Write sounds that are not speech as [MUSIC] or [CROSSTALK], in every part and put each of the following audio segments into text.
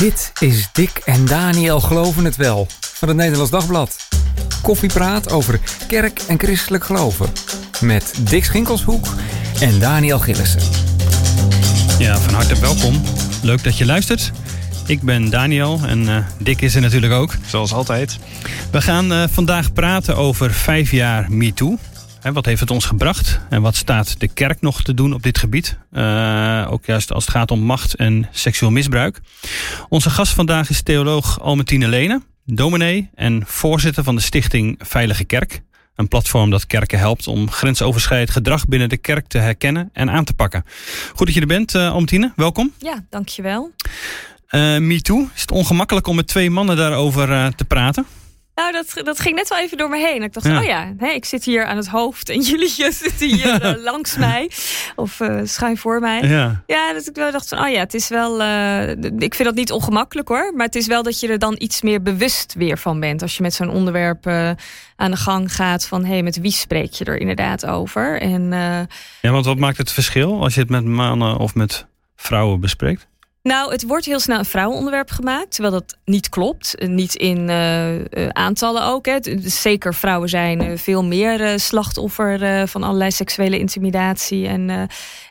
Dit is Dick en Daniel Geloven het Wel van het Nederlands Dagblad. Koffiepraat over kerk en christelijk geloven. Met Dick Schinkelshoek en Daniel Gillissen. Ja, van harte welkom. Leuk dat je luistert. Ik ben Daniel en uh, Dick is er natuurlijk ook. Zoals altijd. We gaan uh, vandaag praten over vijf jaar MeToo. En wat heeft het ons gebracht? En wat staat de kerk nog te doen op dit gebied? Uh, ook juist als het gaat om macht en seksueel misbruik. Onze gast vandaag is theoloog Almentine Lene, dominee en voorzitter van de stichting Veilige Kerk. Een platform dat kerken helpt om grensoverschrijdend gedrag binnen de kerk te herkennen en aan te pakken. Goed dat je er bent, uh, Almentine. Welkom. Ja, dankjewel. Uh, Me Too. Is het ongemakkelijk om met twee mannen daarover te praten? Nou, dat, dat ging net wel even door me heen. Ik dacht, ja. oh ja, ik zit hier aan het hoofd en [LAUGHS] jullie zitten hier uh, langs mij. Of uh, schuin voor mij. Ja, ja dat ik wel dacht van, oh ja, het is wel... Uh, ik vind dat niet ongemakkelijk hoor. Maar het is wel dat je er dan iets meer bewust weer van bent. Als je met zo'n onderwerp aan de gang gaat van... hé, hey, met wie spreek je er inderdaad over? En, ja, want wat maakt het verschil als je het met mannen of met vrouwen bespreekt? Nou, het wordt heel snel een vrouwenonderwerp gemaakt, terwijl dat niet klopt. Niet in uh, uh, aantallen ook. Hè. Zeker vrouwen zijn uh, veel meer slachtoffer van allerlei seksuele intimidatie en,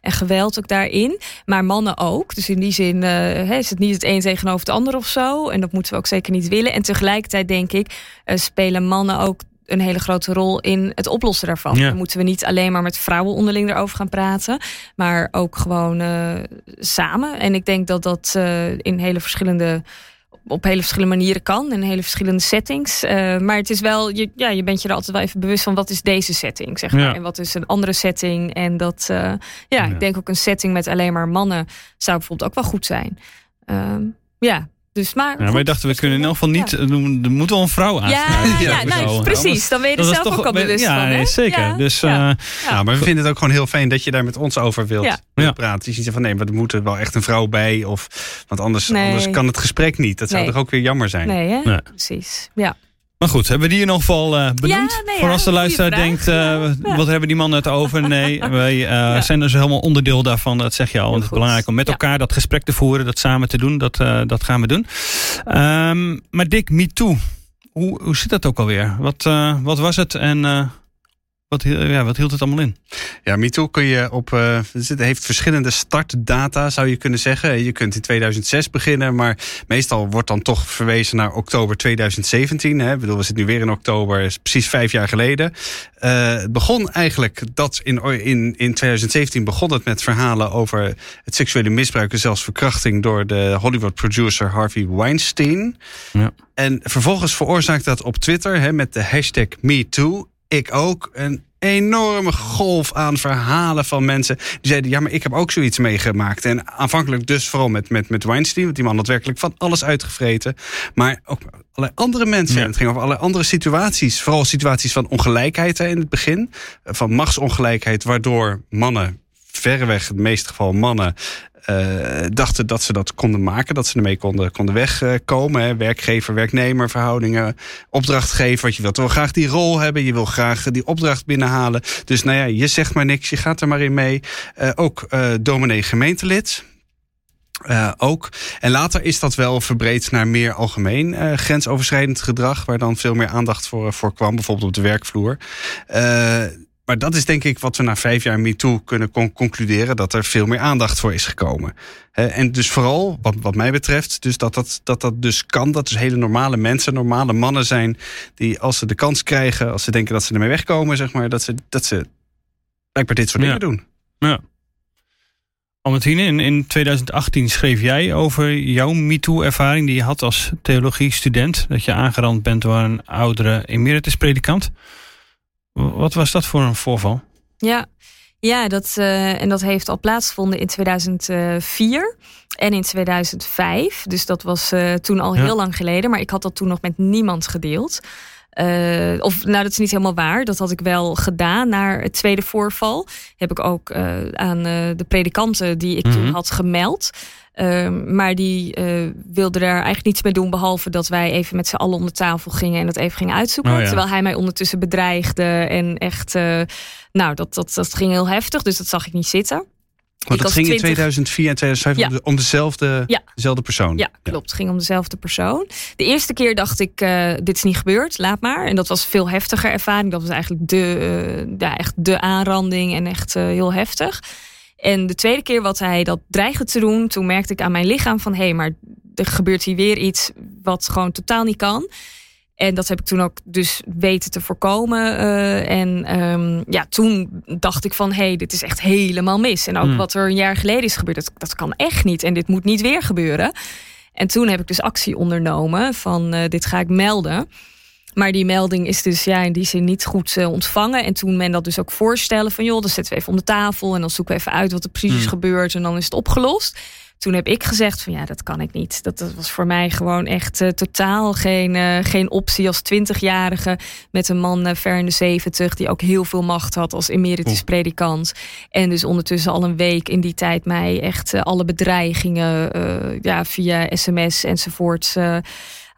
en geweld ook daarin. Maar mannen ook. Dus in die zin is het niet het een tegenover het ander of zo. En dat moeten we ook zeker niet willen. En tegelijkertijd denk ik, spelen mannen ook een hele grote rol in het oplossen daarvan. Ja. Dan moeten we niet alleen maar met vrouwen onderling erover gaan praten, maar ook gewoon uh, samen. En ik denk dat dat uh, in hele verschillende op hele verschillende manieren kan in hele verschillende settings. Uh, maar het is wel, je, ja, je bent je er altijd wel even bewust van wat is deze setting, zeg maar. Ja. En wat is een andere setting. En dat, uh, ja, ja, ik denk ook een setting met alleen maar mannen zou bijvoorbeeld ook wel goed zijn. Uh, ja, dus maar, ja, wij dachten, we kunnen in elk geval niet. Ja. Er moet wel een vrouw aan. Ja, ja, ja nou, precies. Dan ben je er zelf ook al bewust ja, van. Nee, zeker. Ja, dus, ja. Uh, ja. maar we vinden het ook gewoon heel fijn dat je daar met ons over wilt ja. praten. Je ziet van nee, maar er moet er wel echt een vrouw bij. Of, want anders, nee. anders kan het gesprek niet. Dat zou nee. toch ook weer jammer zijn. Nee, hè? precies. Ja. Maar goed, hebben we die in ieder geval uh, benoemd? Ja, nee, Voor als de luisteraar denkt, uh, ja. wat hebben die mannen het over? [LAUGHS] Nee, wij uh, ja. zijn dus helemaal onderdeel daarvan. Dat zeg je al. Het is belangrijk om met elkaar dat gesprek te voeren. Dat samen te doen. Dat, dat gaan we doen. Um, maar Dick, me too. Hoe, hoe zit dat ook alweer? Wat, wat was het en... Wat, ja, wat hield het allemaal in? Ja, MeToo kun je op. Uh, het heeft verschillende startdata, zou je kunnen zeggen. Je kunt in 2006 beginnen, maar meestal wordt dan toch verwezen naar oktober 2017. Hè. Ik bedoel, we zitten nu weer in oktober, is precies vijf jaar geleden. Uh, het begon eigenlijk dat in, in, in 2017 begon het met verhalen over het seksuele misbruik en zelfs verkrachting door de Hollywood producer Harvey Weinstein. Ja. En vervolgens veroorzaakt dat op Twitter hè, met de hashtag MeToo ik ook een enorme golf aan verhalen van mensen die zeiden: ja, maar ik heb ook zoiets meegemaakt. En aanvankelijk dus vooral met, met, met Weinstein, want die man had werkelijk van alles uitgevreten. Maar ook allerlei andere mensen. Ja. Het ging over allerlei andere situaties. Vooral situaties van ongelijkheid hè, in het begin. Van machtsongelijkheid, waardoor mannen verreweg, in het meeste geval mannen, dachten dat ze dat konden maken, dat ze ermee konden, konden wegkomen. Hè. Werkgever, werknemer, verhoudingen, opdrachtgever. Want je wilt wel graag die rol hebben, je wil graag die opdracht binnenhalen. Dus nou ja, je zegt maar niks, je gaat er maar in mee. Uh, ook uh, dominee gemeentelid. Uh, ook. En later is dat wel verbreed naar meer algemeen grensoverschrijdend gedrag, waar dan veel meer aandacht voor, voor kwam, bijvoorbeeld op de werkvloer. Uh, maar dat is denk ik wat we na vijf jaar MeToo kunnen con concluderen. Dat er veel meer aandacht voor is gekomen. En dus vooral, wat, wat mij betreft, dus dat, dat, dat dat dus kan. Dat dus hele normale mensen, normale mannen zijn. Die als ze de kans krijgen, als ze denken dat ze ermee wegkomen, zeg maar. Dat ze, dat ze blijkbaar dit soort ja. dingen doen. Ja. Albertine, in, in 2018 schreef jij over jouw MeToo-ervaring die je had als theologie-student. Dat je aangerand bent door een oudere emeritus-predikant. Wat was dat voor een voorval? Ja, ja dat, uh, en dat heeft al plaatsgevonden in 2004 en in 2005. Dus dat was uh, toen al Ja. heel lang geleden. Maar ik had dat toen nog met niemand gedeeld. Uh, of nou, dat is niet helemaal waar. Dat had ik wel gedaan naar het tweede voorval. Heb ik ook uh, aan uh, de predikanten die ik Mhm. toen had gemeld. Um, maar die uh, wilde daar eigenlijk niets mee doen. Behalve dat wij even met z'n allen om de tafel gingen en dat even gingen uitzoeken. Oh ja. Terwijl hij mij ondertussen bedreigde. En echt, uh, nou, dat, dat, dat ging heel heftig. Dus dat zag ik niet zitten. Want het ging in 2004 en 2005 ja. om, dezelfde, ja. dezelfde persoon. Ja, klopt. Het ging om dezelfde persoon. De eerste keer dacht ik, uh, dit is niet gebeurd, laat maar. En dat was veel heftiger ervaring. Dat was eigenlijk de, ja, echt de aanranding en echt heel heftig. En de tweede keer wat hij dat dreigde te doen, toen merkte ik aan mijn lichaam van hé, hey, maar er gebeurt hier weer iets wat gewoon totaal niet kan. En dat heb ik toen ook dus weten te voorkomen. Uh, en um, ja, toen dacht ik van, hé, hey, dit is echt helemaal mis. En ook mm. wat er een jaar geleden is gebeurd, dat, dat kan echt niet. En dit moet niet weer gebeuren. En toen heb ik dus actie ondernomen van, uh, dit ga ik melden. Maar die melding is dus ja, in die zin niet goed uh, ontvangen. En toen men dat dus ook voorstellen van, joh, dan zetten we even om de tafel. En dan zoeken we even uit wat er precies mm. is gebeurd. En dan is het opgelost toen heb ik gezegd van ja, dat kan ik niet. Dat, dat was voor mij gewoon echt uh, totaal geen, uh, geen optie als twintigjarige met een man ver in de zeventig die ook heel veel macht had als emeritus predikant. En dus ondertussen al een week in die tijd mij echt alle bedreigingen ja, via sms enzovoort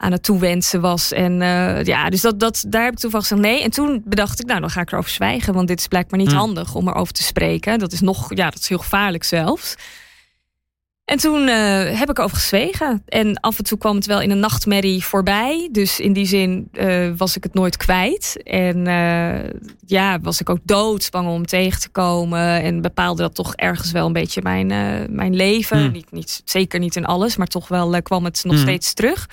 aan het toewensen was. En ja, dus dat, dat, daar heb ik toen van gezegd nee. En toen bedacht ik, nou, dan ga ik erover zwijgen. Want dit is blijkbaar niet mm. handig om erover te spreken. Dat is nog, ja, dat is heel gevaarlijk zelfs. En toen uh, heb ik over gezwegen. En af en toe kwam het wel in een nachtmerrie voorbij. Dus in die zin uh, was ik het nooit kwijt. En uh, ja, was ik ook doodsbang om tegen te komen. En bepaalde dat toch ergens wel een beetje mijn, mijn leven. Hmm. Niet, niet, zeker niet in alles, maar toch wel kwam het nog hmm. steeds terug.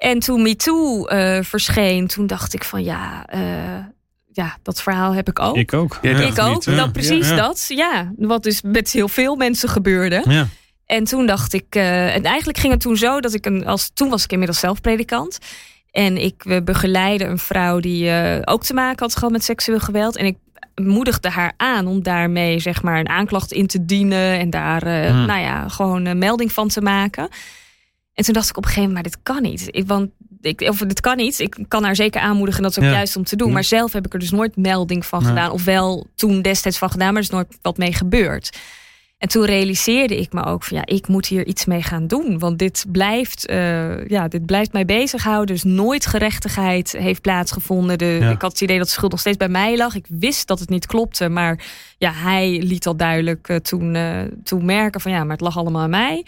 En toen MeToo verscheen, toen dacht ik van ja ja, dat verhaal heb ik ook. Ik ook. ik ook. Dat precies dat. Ja, wat dus met heel veel mensen gebeurde. Ja. En toen dacht ik, uh, en eigenlijk ging het toen zo dat ik een, als toen was ik inmiddels zelf predikant. En ik we begeleide een vrouw die uh, ook te maken had gehad met seksueel geweld. En ik moedigde haar aan om daarmee zeg maar een aanklacht in te dienen en daar uh, nou ja, gewoon een melding van te maken. En toen dacht ik op een gegeven moment, maar dit kan niet. Ik, want ik, of dit kan niet. Ik kan haar zeker aanmoedigen dat is ook juist om te doen. Maar zelf heb ik er dus nooit melding van gedaan. Of wel toen destijds van gedaan, maar er is nooit wat mee gebeurd. En toen realiseerde ik me ook van ja, ik moet hier iets mee gaan doen. Want dit blijft, uh, ja, dit blijft mij bezighouden. Dus nooit gerechtigheid heeft plaatsgevonden. De, Ik had het idee dat de schuld nog steeds bij mij lag. Ik wist dat het niet klopte. Maar ja, hij liet al duidelijk uh, toen, uh, toen merken van ja, maar het lag allemaal aan mij.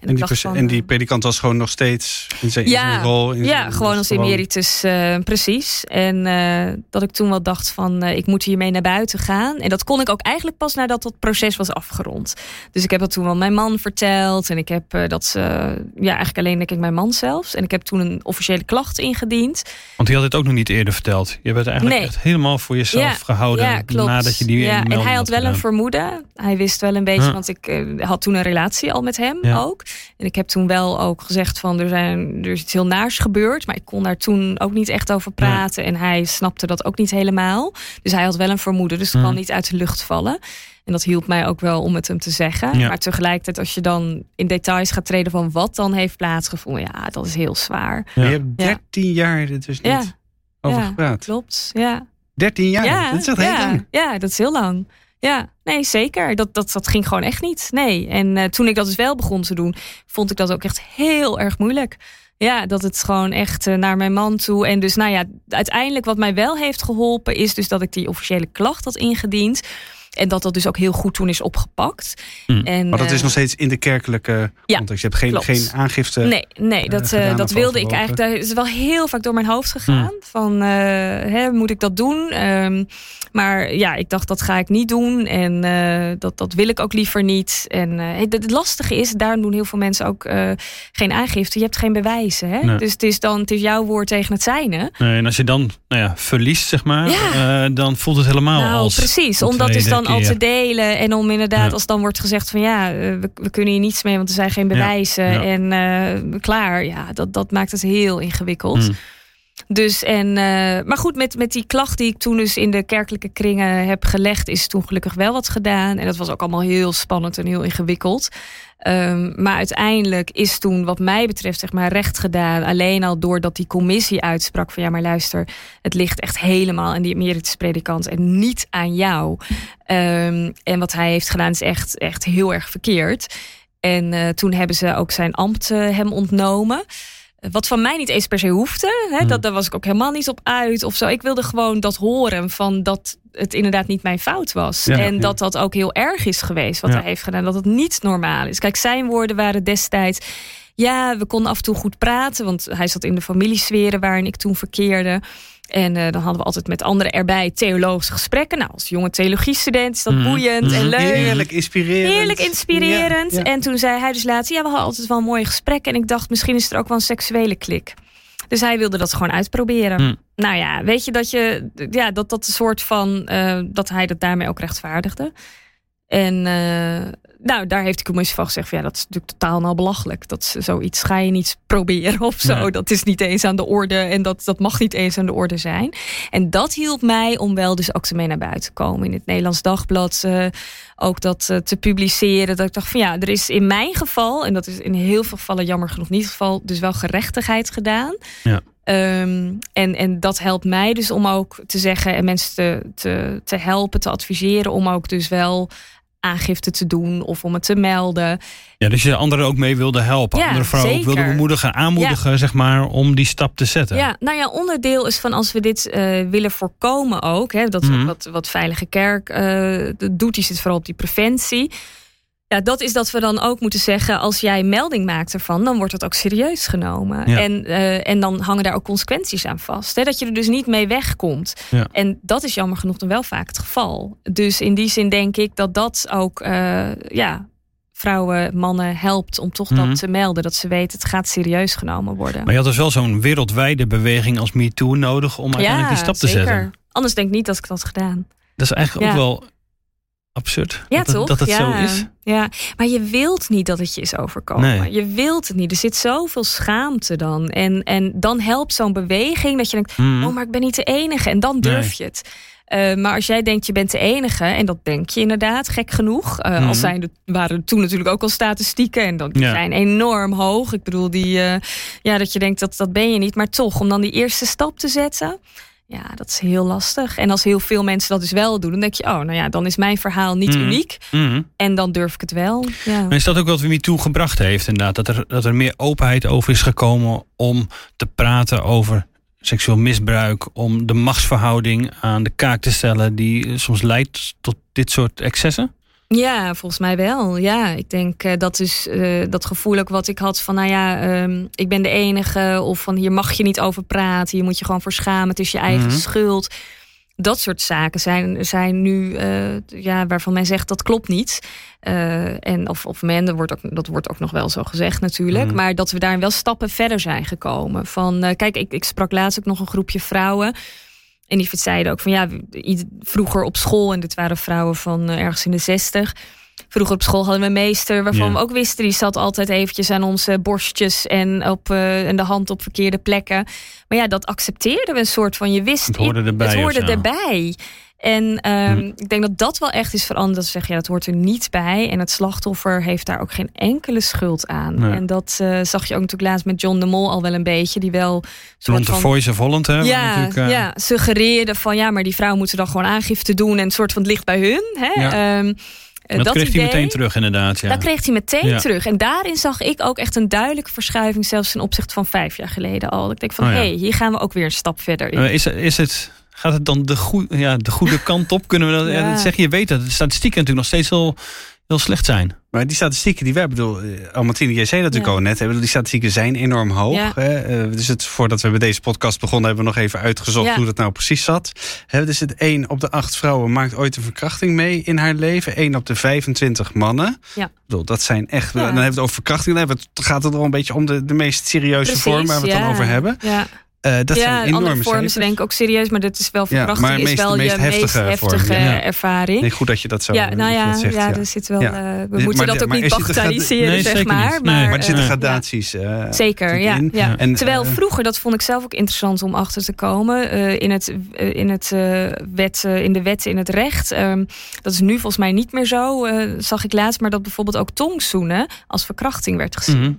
En, die, en die, predikant was gewoon nog steeds in zijn, ja, rol. In ja, gewoon als emeritus, uh, precies. En uh, dat ik toen wel dacht van, uh, ik moet hiermee naar buiten gaan. En dat kon ik ook eigenlijk pas nadat dat proces was afgerond. Dus ik heb dat toen wel mijn man verteld. En ik heb dat, ja, eigenlijk alleen denk ik mijn man zelfs. En ik heb toen een officiële klacht ingediend. Want die had het ook nog niet eerder verteld. Je werd eigenlijk echt helemaal voor jezelf gehouden. Ja. Nadat je die ja, En hij had wel een vermoeden. Hij wist wel een beetje, want ik had toen een relatie al met hem ook. En ik heb toen wel ook gezegd van er, zijn, er is iets heel naars gebeurd. Maar ik kon daar toen ook niet echt over praten. En hij snapte dat ook niet helemaal. Dus hij had wel een vermoeden. Dus het kan niet uit de lucht vallen. En dat hielp mij ook wel om het hem te zeggen. Maar tegelijkertijd als je dan in details gaat treden van wat dan heeft plaatsgevonden. Ja, dat is heel zwaar. Je hebt 13 jaar er dus niet over gepraat. Klopt, ja. 13 jaar, dat is echt heel lang. Ja, dat is heel lang. Ja, nee, zeker. Dat, dat, dat ging gewoon echt niet. Nee. En uh, toen ik dat dus wel begon te doen, vond ik dat ook echt heel erg moeilijk. Ja, dat het gewoon echt uh, naar mijn man toe. En dus, nou ja, uiteindelijk wat mij wel heeft geholpen, is dus dat ik die officiële klacht had ingediend. En dat dat dus ook heel goed toen is opgepakt. Mm. En, maar dat is nog steeds in de kerkelijke ja, context. Je hebt geen, geen aangifte. Nee, nee dat, uh, dat wilde ik eigenlijk. Dat is wel heel vaak door mijn hoofd gegaan. Mm. Van uh, hè, moet ik dat doen? Um, maar ja, ik dacht dat ga ik niet doen. En uh, dat, dat wil ik ook liever niet. En het, het, lastige is, daarom doen heel veel mensen ook geen aangifte. Je hebt geen bewijzen. Hè? Nee. Dus het is dan het is jouw woord tegen het zijne. Nee, en als je dan nou ja, verliest, zeg maar, ja. dan voelt het helemaal nou, als. Precies, omdat is dan al te delen. En om inderdaad, als dan wordt gezegd van ja, eh, we, we, kunnen hier niets mee, want er zijn geen bewijzen. En uh, klaar, ja, dat, dat maakt het heel ingewikkeld. Mm. Dus en, uh, maar goed, met, met die klacht die ik toen dus in de kerkelijke kringen heb gelegd, is toen gelukkig wel wat gedaan. En dat was ook allemaal heel spannend en heel ingewikkeld. Um, maar uiteindelijk is toen, wat mij betreft, zeg maar recht gedaan. Alleen al doordat die commissie uitsprak van ja, maar luister, het ligt echt helemaal aan die emeritus-predikant en niet aan jou. Um, en wat hij heeft gedaan is echt, echt heel erg verkeerd. En uh, toen hebben ze ook zijn ambt uh, hem ontnomen. Wat van mij niet eens per se hoefde. Hè, Hmm. dat, daar was ik ook helemaal niet op uit of zo. Ik wilde gewoon dat horen van dat het inderdaad niet mijn fout was. Ja, en ja. dat dat ook heel erg is geweest wat Ja. hij heeft gedaan. Dat het niet normaal is. Kijk, zijn woorden waren destijds... Ja, we konden af en toe goed praten. Want hij zat in de familiesferen waarin ik toen verkeerde. En eh, dan hadden we altijd met anderen erbij theologische gesprekken. Nou, als jonge theologiestudent is dat Mhm. boeiend en Mhm. leuk. Heerlijk inspirerend. Heerlijk inspirerend. Ja, ja. En toen zei hij dus laatst, ja, we hadden altijd wel mooie gesprekken. En ik dacht, misschien is er ook wel een seksuele klik. Dus hij wilde dat gewoon uitproberen. Hmm. Nou ja, weet je dat je, ja, dat dat een soort van, eh, dat hij dat daarmee ook rechtvaardigde. En eh, nou, daar heeft de commissie van gezegd: van, ja, dat is natuurlijk totaal nou belachelijk. Dat is zoiets ga je niet proberen of zo. Nee. Dat is niet eens aan de orde en dat, dat mag niet eens aan de orde zijn. En dat hielp mij om wel dus ook mee naar buiten te komen in het Nederlands Dagblad. eh, ook dat eh, te publiceren. Dat ik dacht van ja, er is in mijn geval, en dat is in heel veel gevallen jammer genoeg niet het geval, dus wel gerechtigheid gedaan. Ja. Ehm, en, en dat helpt mij dus om ook te zeggen en mensen te, te, te helpen, te adviseren om ook dus wel aangifte te doen of om het te melden. Ja, dus je anderen ook mee wilde helpen. Ja, andere vrouwen ook wilde bemoedigen, aanmoedigen, zeg maar, om die stap te zetten. Ja, nou ja, onderdeel is van als we dit eh, willen voorkomen ook. Hè, dat is Mhm. wat, wat Veilige Kerk eh, doet, die zit vooral op die preventie. Ja, dat is dat we dan ook moeten zeggen, als jij melding maakt ervan, dan wordt het ook serieus genomen. Ja. En, eh, en dan hangen daar ook consequenties aan vast. Hè, dat je er dus niet mee wegkomt. Ja. En dat is jammer genoeg dan wel vaak het geval. Dus in die zin denk ik dat dat ook eh, ja, vrouwen, mannen helpt om toch Mhm. dat te melden. Dat ze weten, het gaat serieus genomen worden. Maar je had dus wel zo'n wereldwijde beweging als MeToo nodig om uiteindelijk die stap te zeker. zetten. Anders denk ik niet dat ik dat had gedaan. Dat is eigenlijk ook wel absurd. Ja, dat, het- toch? Dat het ja. zo is. Ja, maar je wilt niet dat het je is overkomen. Nee. Je wilt het niet. Er zit zoveel schaamte dan. En, en dan helpt zo'n beweging dat je denkt: Mhm. oh, maar ik ben niet de enige. En dan durf Nee. je het. Eh, maar als jij denkt je bent de enige, en dat denk je inderdaad, gek genoeg. Mhm. Al zijn er, waren er toen natuurlijk ook al statistieken en dat, die Ja. zijn enorm hoog. Ik bedoel, die, eh, ja, dat je denkt dat dat ben je niet. Maar toch, om dan die eerste stap te zetten, ja, dat is heel lastig. En als heel veel mensen dat dus wel doen, dan denk je, oh, nou ja, dan is mijn verhaal niet Mhm. uniek. Mhm. En dan durf ik het wel. Ja. Maar is dat ook wat MeToo gebracht heeft inderdaad? Dat er, dat er meer openheid over is gekomen om te praten over seksueel misbruik. Om de machtsverhouding aan de kaak te stellen die soms leidt tot dit soort excessen? Ja, volgens mij wel. Ja, ik denk eh, dat is eh, dat gevoel ook wat ik had van, nou ja, ehm, ik ben de enige. Of van hier mag je niet over praten. Hier moet je gewoon voor schamen. Het is je eigen Mhm. schuld. Dat soort zaken zijn, zijn nu, eh, ja, waarvan men zegt dat klopt niet. En of, of men, dat wordt, ook, dat wordt ook nog wel zo gezegd natuurlijk. Mhm. Maar dat we daar wel stappen verder zijn gekomen. Van, kijk, ik, ik sprak laatst ook nog een groepje vrouwen. En die zeiden ook van ja, vroeger op school, en dit waren vrouwen van eh, ergens in de zestig. Vroeger op school hadden we een meester waarvan Ja. we ook wisten, die zat altijd eventjes aan onze borstjes en, op, eh, en de hand op verkeerde plekken. Maar ja, dat accepteerden we een soort van, je wist, Het hoorde erbij Het hoorde erbij. En ehm, Hm. ik denk dat dat wel echt is veranderd. Dat ze zeggen, ja, dat hoort er niet bij. En het slachtoffer heeft daar ook geen enkele schuld aan. Nee. En dat eh, zag je ook natuurlijk laatst met John de Mol al wel een beetje. Die wel Rond de van Voice of Holland, hè? ja, eh, ja, suggereerde van ja, maar die vrouw moeten dan gewoon aangifte doen en het soort van het ligt bij hun. Hè? Ja. Ehm, eh, Dat, kreeg idee, hij meteen terug, inderdaad. Ja. Dat kreeg hij meteen Ja. terug. En daarin zag ik ook echt een duidelijke verschuiving, zelfs ten opzichte van vijf jaar geleden al. Ik denk van Oh ja. hé, hey, hier gaan we ook weer een stap verder in. Eh, is, is het, gaat het dan de, goe- ja, de goede [LAUGHS] kant op? Kunnen we dat, ja. Ja. dat zeg je? Je weet dat de statistieken natuurlijk nog steeds heel, heel slecht zijn. Maar die statistieken die wij bedoel, eh, Almatine, jij zei dat natuurlijk Ja. al net. hè, bedoel, Die statistieken zijn enorm hoog. Ja. Hè? Eh, dus het, voordat we met deze podcast begonnen, hebben we nog even uitgezocht Ja. hoe dat nou precies zat. Hè, dus het 1 op de 8 vrouwen maakt ooit een verkrachting mee in haar leven. 1 op de 25 mannen. Ja. Bedoel, dat zijn echt. Ja. Dan hebben we het over verkrachting. Dan hebben we het, gaat het al een beetje om de, de meest serieuze Precies, vorm waar we het dan over hebben. Ja, Eh, dat ja zijn andere enorme vormen cijfers. zijn denk ik ook serieus, maar dat is wel Ja, verkrachting is meest- wel de meest je meest heftige heftige, vorm, ja. ervaring. Nee, goed dat je dat zo ja, nou ja, dat zegt, ja, ja. er zit wel. Ja. eh, we moeten dat ook niet er bagatelliseren, Nee, zeg maar. Nee, Maar, maar Maar er zitten eh, gradaties. eh, Zeker, ja. ja. En, Terwijl eh, vroeger, dat vond ik zelf ook interessant om achter te komen, eh, in, het, eh, in, het, eh, wet, eh, in de wetten, in het recht. ehm, dat is nu volgens mij niet meer zo, eh, zag ik laatst, maar dat bijvoorbeeld ook tongzoenen als verkrachting werd gezien. Mhm.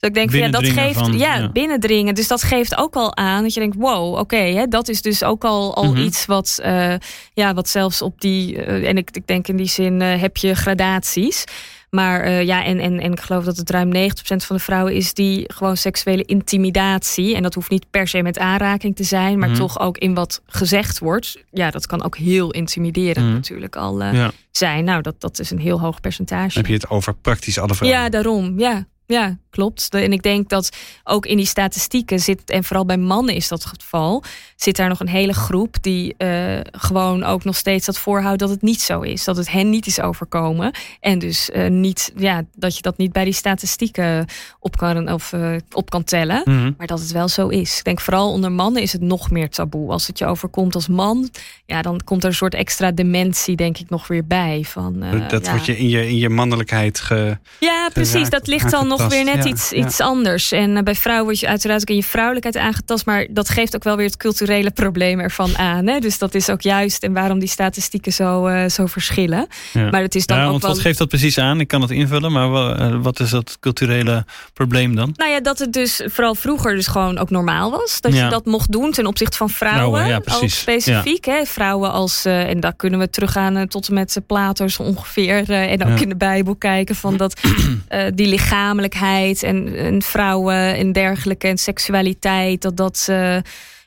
Dus ik denk van ja, dat geeft van, ja, ja. binnendringen. Dus dat geeft ook al aan dat je denkt, wow, oké, dat is dus ook al, al Mhm. iets wat, eh, ja, wat zelfs op die, eh, en ik, ik denk in die zin eh, heb je gradaties. Maar ja, en, en, en ik geloof dat het ruim 90% van de vrouwen is die gewoon seksuele intimidatie. En dat hoeft niet per se met aanraking te zijn, maar Mhm. toch ook in wat gezegd wordt. Ja, dat kan ook heel intimiderend Mhm. natuurlijk al Ja. zijn. Nou, dat, dat is een heel hoog percentage. heb je het over praktisch alle vrouwen. Ja, daarom. Ja, ja klopt. En ik denk dat ook in die statistieken zit, en vooral bij mannen is dat het geval, zit daar nog een hele groep die eh, gewoon ook nog steeds dat voorhoudt dat het niet zo is. Dat het hen niet is overkomen. En dus eh, niet, ja, dat je dat niet bij die statistieken op kan, of, eh, op kan tellen. Mhm. Maar dat het wel zo is. Ik denk vooral onder mannen is het nog meer taboe. Als het je overkomt als man, ja, dan komt er een soort extra dementie, denk ik, nog weer bij. Van, eh, dat ja. wordt je in, je in je mannelijkheid ge... Ja, precies. geraakt, Dat ligt dan nog weer net Ja, iets, ja. iets anders. En eh, bij vrouwen word je uiteraard ook in je vrouwelijkheid aangetast. Maar dat geeft ook wel weer het culturele probleem ervan aan. Hè? Dus dat is ook juist en waarom die statistieken zo, eh, zo verschillen. Ja. Maar het is dan ja, ook want wel... wat geeft dat precies aan? Ik kan het invullen, maar eh, wat is dat culturele probleem dan? Nou ja, dat het dus vooral vroeger dus gewoon ook normaal was. Dat je dat mocht doen ten opzichte van vrouwen. Ook precies. specifiek. Hè? Vrouwen als, en daar kunnen we teruggaan tot en met Plato zo ongeveer. en ook in de Bijbel kijken van dat [CLEARS THROAT] die lichamelijkheid en, en vrouwen en dergelijke en seksualiteit. Dat dat, eh,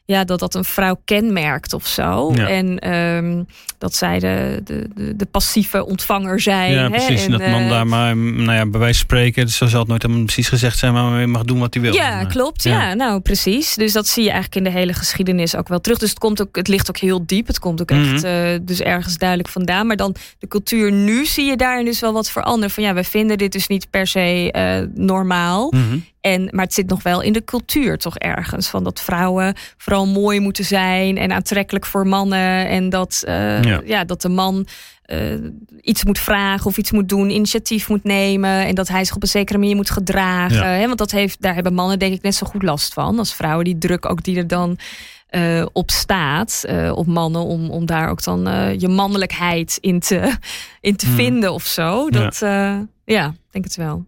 ja, dat dat een vrouw kenmerkt of zo. Ja. En ehm, dat zij de, de, de, de passieve ontvanger zijn. Ja, hè? precies. En dat man eh, daar maar, nou ja, bij wijze van spreken, zo zal het nooit helemaal precies gezegd zijn, maar hij mag doen wat hij wil. Ja, eh, klopt. ja. Ja. nou precies. Dus dat zie je eigenlijk in de hele geschiedenis ook wel terug. Dus het, komt ook, het ligt ook heel diep. Het komt ook Mhm. echt eh, dus ergens duidelijk vandaan. Maar dan de cultuur nu zie je daarin dus wel wat veranderen. Van ja, we vinden dit dus niet per se normaal. Mhm. En, maar het zit nog wel in de cultuur toch ergens. Van dat vrouwen vooral mooi moeten zijn en aantrekkelijk voor mannen. En dat, eh, Ja. ja. dat de man eh, iets moet vragen of iets moet doen, initiatief moet nemen. En dat hij zich op een zekere manier moet gedragen. Ja. Hè? Want dat heeft, daar hebben mannen denk ik net zo goed last van. Als vrouwen, die druk ook die er dan eh, op staat. op mannen om, om daar ook dan je mannelijkheid in te, [LAUGHS] in te Hmm. vinden of zo. Ja. Dat, ja. ja, denk het wel.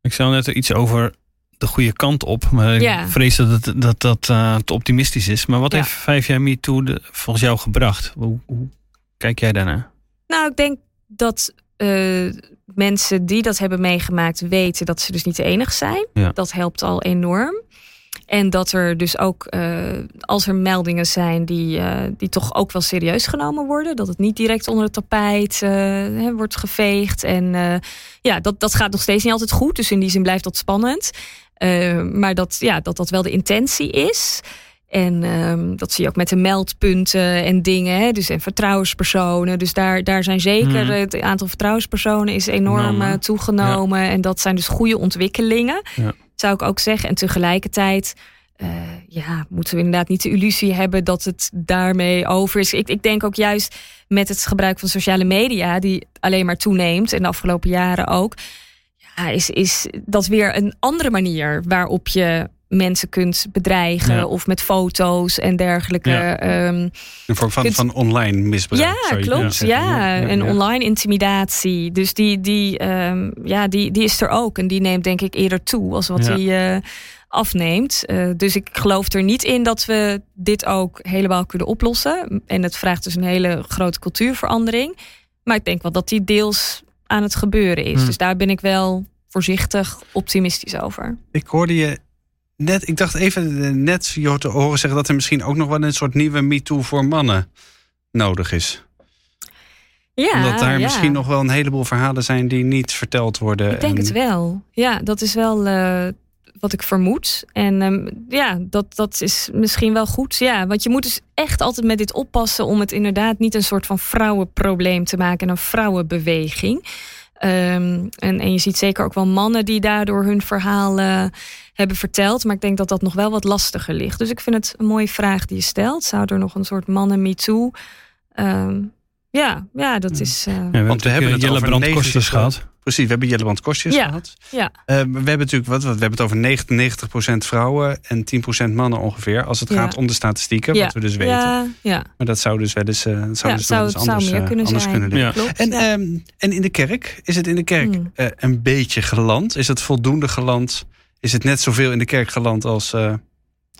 Ik zei net iets over de goede kant op, maar ik Ja. vrees dat het, dat, dat eh, te optimistisch is. Maar wat Ja. heeft vijf jaar MeToo de- volgens jou gebracht? Hoe, hoe kijk jij daarnaar? Nou, ik denk dat eh, mensen die dat hebben meegemaakt weten dat ze dus niet de enige zijn. Ja. Dat helpt al enorm. En dat er dus ook, eh, als er meldingen zijn die, die toch ook wel serieus genomen worden. Dat het niet direct onder het tapijt wordt geveegd. En ja, dat, dat gaat nog steeds niet altijd goed. Dus in die zin blijft dat spannend. Eh, maar dat, ja, dat dat wel de intentie is. En ehm, dat zie je ook met de meldpunten en dingen. Hè? Dus en vertrouwenspersonen. Dus daar, daar zijn zeker Mhm. het aantal vertrouwenspersonen is enorm eh, toegenomen. En dat zijn dus goede ontwikkelingen. Ja. Zou ik ook zeggen. En tegelijkertijd eh, ja, moeten we inderdaad niet de illusie hebben dat het daarmee over is. Ik, ik denk ook juist met het gebruik van sociale media, die alleen maar toeneemt en de afgelopen jaren ook. Is, is dat weer een andere manier waarop je mensen kunt bedreigen Ja. of met foto's en dergelijke. Ja. ehm, Een vorm van, Kunt- van online misbruik. ja, klopt. Ja, en online intimidatie. Dus die, die, ehm, ja, die, die is er ook. En die neemt denk ik eerder toe als wat die eh, afneemt. Eh, dus ik geloof er niet in dat we dit ook helemaal kunnen oplossen. En het vraagt dus een hele grote cultuurverandering. Maar ik denk wel dat die deels aan het gebeuren is. Hmm. Dus daar ben ik wel voorzichtig optimistisch over. Ik hoorde je net, ik dacht even net je te horen zeggen dat er misschien ook nog wel een soort nieuwe MeToo voor mannen nodig is. Ja, Omdat daar ja. misschien nog wel een heleboel verhalen zijn die niet verteld worden. Ik denk en- het wel. Ja, dat is wel eh, wat ik vermoed. En ehm, ja, dat, dat is misschien wel goed. Ja, want je moet dus echt altijd met dit oppassen om het inderdaad niet een soort van vrouwenprobleem te maken en een vrouwenbeweging. Ehm, en, en je ziet zeker ook wel mannen die daardoor hun verhaal eh, hebben verteld. Maar ik denk dat dat nog wel wat lastiger ligt. Dus ik vind het een mooie vraag die je stelt. Zou er nog een soort mannen me too? Ehm, ja, ja, dat is. eh, Ja, Want we hebben het Jelle over Brand 90 Kostjes gehad. Precies, we hebben Jelleband Kostjes Ja. gehad. Ja. Eh, we hebben natuurlijk wat, wat, we hebben het over 99% vrouwen en 10% mannen ongeveer. Als het Ja. gaat om de statistieken, ja. wat we dus weten. Ja, ja. Maar dat zou dus wel eens, eh, zou Ja, dus zou- wel eens zou anders, meer eh, kunnen anders zijn. kunnen liggen. Ja. Klopt. En, ja. ehm, en in de kerk? Is het in de kerk Hmm. eh, een beetje geland? Is het voldoende geland? Is het net zoveel in de kerk geland als, eh,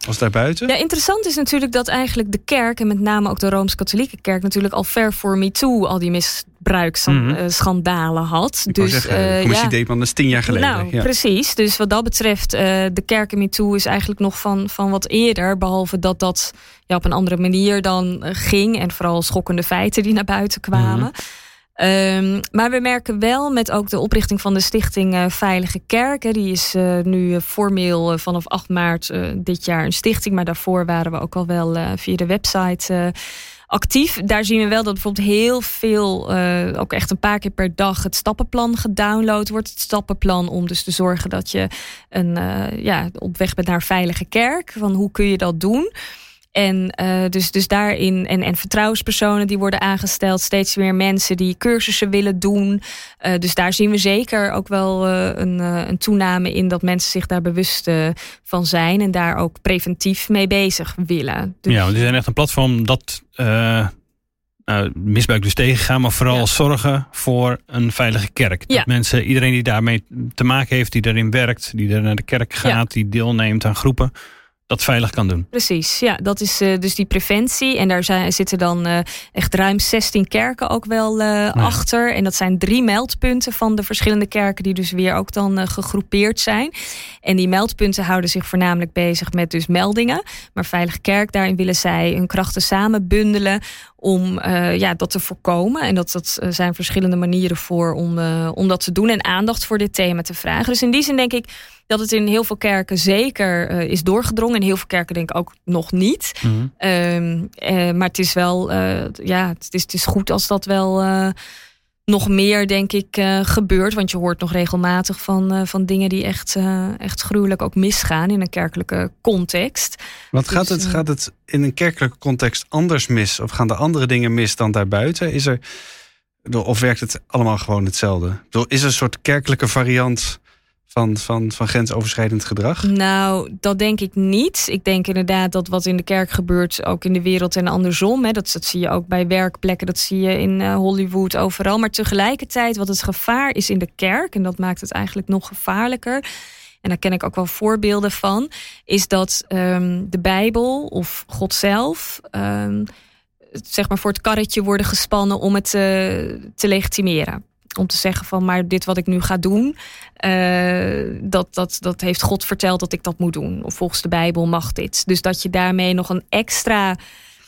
als daarbuiten? Ja, interessant is natuurlijk dat eigenlijk de kerk, en met name ook de Rooms-Katholieke kerk, natuurlijk al ver voor MeToo al die misbruiksschandalen Mhm. had. Ik wou dus zeggen, eh, commissie ja. Dat is tien jaar geleden. Nou, ja. precies. Dus wat dat betreft, eh, de kerken MeToo is eigenlijk nog van, van wat eerder. Behalve dat dat ja, op een andere manier dan eh, ging. En vooral schokkende feiten die naar buiten kwamen. Mhm. Ehm, maar we merken wel met ook de oprichting van de Stichting eh, Veilige Kerken. Die is eh, nu eh, formeel eh, vanaf 8 maart eh, dit jaar een stichting. Maar daarvoor waren we ook al wel eh, via de website eh, actief. Daar zien we wel dat bijvoorbeeld heel veel, eh, ook echt een paar keer per dag, het stappenplan gedownload wordt. Het stappenplan om dus te zorgen dat je een, eh, ja, op weg bent naar een veilige kerk. Van hoe kun je dat doen? En eh, dus, dus daarin, en, en vertrouwenspersonen die worden aangesteld, steeds meer mensen die cursussen willen doen. Eh, dus daar zien we zeker ook wel eh, een, een toename in dat mensen zich daar bewust van zijn en daar ook preventief mee bezig willen. Dus, Ja, want die zijn echt een platform dat nou, misbruik dus tegengaan, maar vooral Ja. zorgen voor een veilige kerk. Dat Ja. mensen, iedereen die daarmee te maken heeft, die daarin werkt, die er naar de kerk gaat, Ja. die deelneemt aan groepen, dat veilig kan doen. Precies, ja, dat is eh, dus die preventie. En daar zijn, zitten dan eh, echt ruim 16 kerken ook wel eh, achter. En dat zijn drie meldpunten van de verschillende kerken, die dus weer ook dan gegroepeerd zijn. En die meldpunten houden zich voornamelijk bezig met dus meldingen. Maar Veilige Kerk, daarin willen zij hun krachten samen bundelen om eh, ja, dat te voorkomen. En dat, dat eh, zijn verschillende manieren voor om, eh, om dat te doen en aandacht voor dit thema te vragen. Dus in die zin denk ik dat het in heel veel kerken zeker is doorgedrongen. In heel veel kerken denk ik ook nog niet. Ehm, eh, maar het is wel, ja, het is, het is goed als dat wel nog meer, denk ik, eh, gebeurt. Want je hoort nog regelmatig van, eh, van dingen die echt, eh, echt gruwelijk ook misgaan in een kerkelijke context. Want gaat Dus, het, gaat het in een kerkelijke context anders mis? Of gaan er andere dingen mis dan daarbuiten? Is er, of werkt het allemaal gewoon hetzelfde? Is er een soort kerkelijke variant van, van, van grensoverschrijdend gedrag? Nou, dat denk ik niet. Ik denk inderdaad dat wat in de kerk gebeurt, ook in de wereld en andersom. Hè, dat, zie je ook bij werkplekken, dat zie je in eh, Hollywood, overal. Maar tegelijkertijd, wat het gevaar is in de kerk, en dat maakt het eigenlijk nog gevaarlijker. En daar ken ik ook wel voorbeelden van, is dat ehm, de Bijbel of God zelf. ehm, zeg maar voor het karretje worden gespannen om het te legitimeren. Om te zeggen van, maar dit wat ik nu ga doen, eh, dat, dat, dat heeft God verteld dat ik dat moet doen. Of volgens de Bijbel mag dit. Dus dat je daarmee nog een extra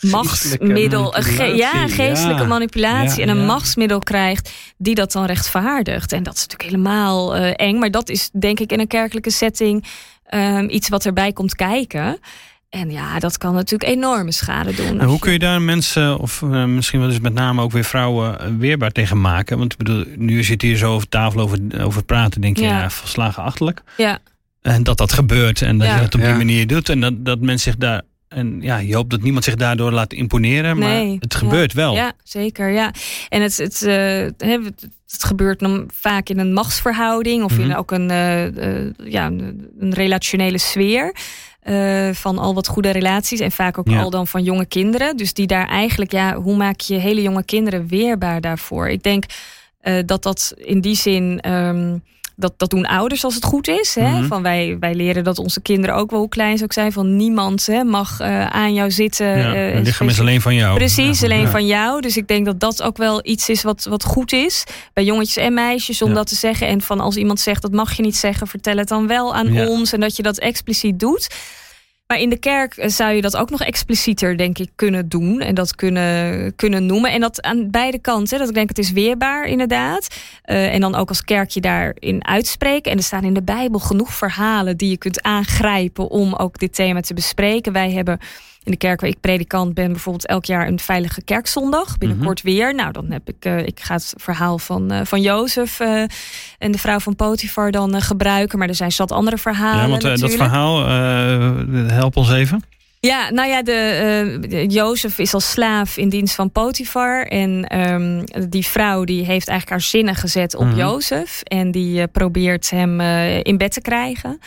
machtsmiddel, ge- ja, geestelijke ja. manipulatie Ja, en een ja. machtsmiddel krijgt die dat dan rechtvaardigt. En dat is natuurlijk helemaal eh, eng, maar dat is denk ik in een kerkelijke setting ehm, iets wat erbij komt kijken. En ja, dat kan natuurlijk enorme schade doen. En hoe kun je daar mensen, of eh, misschien wel eens met name ook weer vrouwen, eh, weerbaar tegen maken? Want ik bedoel, nu zit hier zo over tafel over, over praten, denk je, ja, Ja. volslagen achterlijk. Ja, En dat dat gebeurt en dat Ja. je dat op die Ja. manier doet. En dat, dat men zich daar. En ja, je hoopt dat niemand zich daardoor laat imponeren. Maar Nee, het ja. gebeurt wel. Ja, zeker. Ja. En het, het, eh, hè, het, het gebeurt dan vaak in een machtsverhouding of in Mhm. ook een, eh, eh, ja, een een relationele sfeer. Eh, van al wat goede relaties en vaak ook Ja. al dan van jonge kinderen. Dus die daar eigenlijk, ja, hoe maak je hele jonge kinderen weerbaar daarvoor? Ik denk eh, dat dat in die zin. ehm, dat, dat doen ouders als het goed is. Hè? Mhm. Van wij, wij leren dat onze kinderen ook wel hoe klein ze ook zijn. Van niemand hè, mag eh, aan jou zitten. Ja, het lichaam is alleen van jou. Precies, Ja, alleen ja. van jou. Dus ik denk dat dat ook wel iets is wat, wat goed is. Bij jongetjes en meisjes om dat te zeggen. En van als iemand zegt dat mag je niet zeggen, vertel het dan wel aan ons. En dat je dat expliciet doet. Maar in de kerk eh, zou je dat ook nog explicieter, denk ik, kunnen doen. En dat kunnen, kunnen noemen. En dat aan beide kanten. Dat ik denk, het is weerbaar, inderdaad. Eh, en dan ook als kerk je daarin uitspreken. En er staan in de Bijbel genoeg verhalen die je kunt aangrijpen om ook dit thema te bespreken. Wij hebben in de kerk waar ik predikant ben, bijvoorbeeld elk jaar een veilige kerkzondag. Binnenkort Mhm. weer. Nou, dan heb ik, eh, ik ga het verhaal van, eh, van Jozef eh, en de vrouw van Potifar dan gebruiken. Maar er zijn zat andere verhalen. Ja, want dat verhaal, help ons even. Ja, nou ja, de, de- Jozef is als slaaf in dienst van Potifar. En ehm, die vrouw die heeft eigenlijk haar zinnen gezet op Mhm. Jozef. En die probeert hem in bed te krijgen.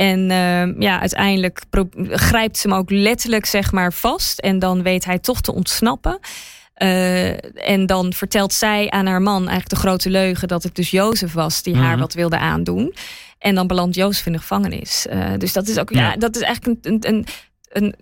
En ehm, ja, uiteindelijk grijpt ze hem ook letterlijk zeg maar vast. En dan weet hij toch te ontsnappen. Eh, en dan vertelt zij aan haar man eigenlijk de grote leugen dat het dus Jozef was die haar Mhm. wat wilde aandoen. En dan belandt Jozef in de gevangenis. Eh, dus dat is ook, ja, Ja. dat is eigenlijk een, een, een,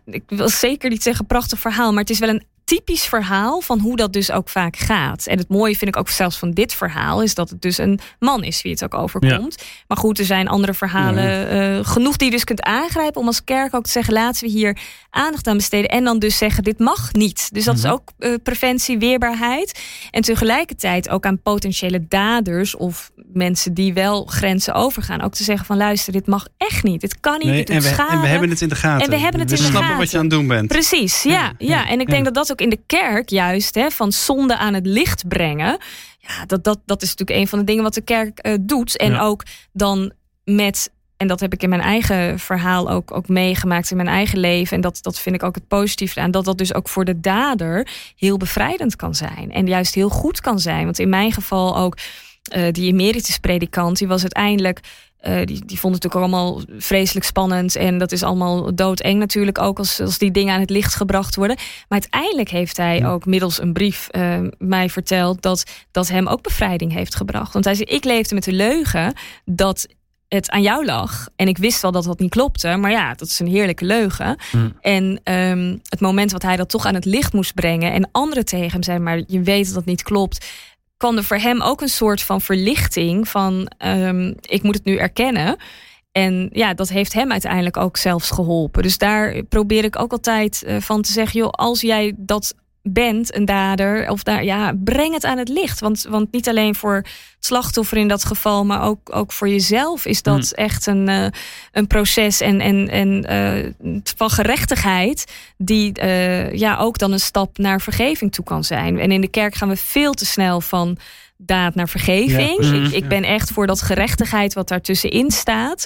een, ik wil zeker niet zeggen prachtig verhaal, maar het is wel een typisch verhaal van hoe dat dus ook vaak gaat. En het mooie vind ik ook zelfs van dit verhaal is dat het dus een man is wie het ook overkomt. Maar goed, er zijn andere verhalen uh, genoeg die je dus kunt aangrijpen om als kerk ook te zeggen: laten we hier aandacht aan besteden. En dan dus zeggen: dit mag niet. Dus dat is mhm. ook uh, preventie, weerbaarheid. En tegelijkertijd ook aan potentiële daders of mensen die wel grenzen overgaan. Ook te zeggen: van luister, dit mag echt niet. Dit kan niet. Nee, dit en, we, en we hebben het in de gaten. En we hebben het in de gaten. We snappen wat je aan het doen bent. Precies, ja. ja. En ik denk dat dat ook in de kerk juist hè, van zonde aan het licht brengen. Ja, dat, dat, dat is natuurlijk een van de dingen wat de kerk uh, doet. En ook dan met en dat heb ik in mijn eigen verhaal ook, ook meegemaakt in mijn eigen leven. En dat, dat vind ik ook het positieve aan. Dat dat dus ook voor de dader heel bevrijdend kan zijn. En juist heel goed kan zijn. Want in mijn geval ook uh, die emeritus predikant, die was uiteindelijk uh, die, die vond het natuurlijk allemaal vreselijk spannend. En dat is allemaal doodeng natuurlijk ook als, als die dingen aan het licht gebracht worden. Maar uiteindelijk heeft hij ook middels een brief uh, mij verteld dat dat hem ook bevrijding heeft gebracht. Want hij zei: Ik leefde met de leugen dat het aan jou lag. En ik wist wel dat dat niet klopte. Maar ja, dat is een heerlijke leugen. En um, het moment wat hij dat toch aan het licht moest brengen. En anderen tegen hem zijn, maar je weet dat dat niet klopt kwam er voor hem ook een soort van verlichting van um, ik moet het nu erkennen. En ja, dat heeft hem uiteindelijk ook zelfs geholpen. Dus daar probeer ik ook altijd uh, van te zeggen: joh, als jij dat bent, een dader, of daar, ja, breng het aan het licht. Want, want niet alleen voor het slachtoffer in dat geval, maar ook, ook voor jezelf is dat hmm. echt een, uh, een proces en, en, en uh, van gerechtigheid, die uh, ja, ook dan een stap naar vergeving toe kan zijn. En in de kerk gaan we veel te snel van daad naar vergeving. Ja. Ik, ik ben echt voor dat gerechtigheid wat daartussenin staat.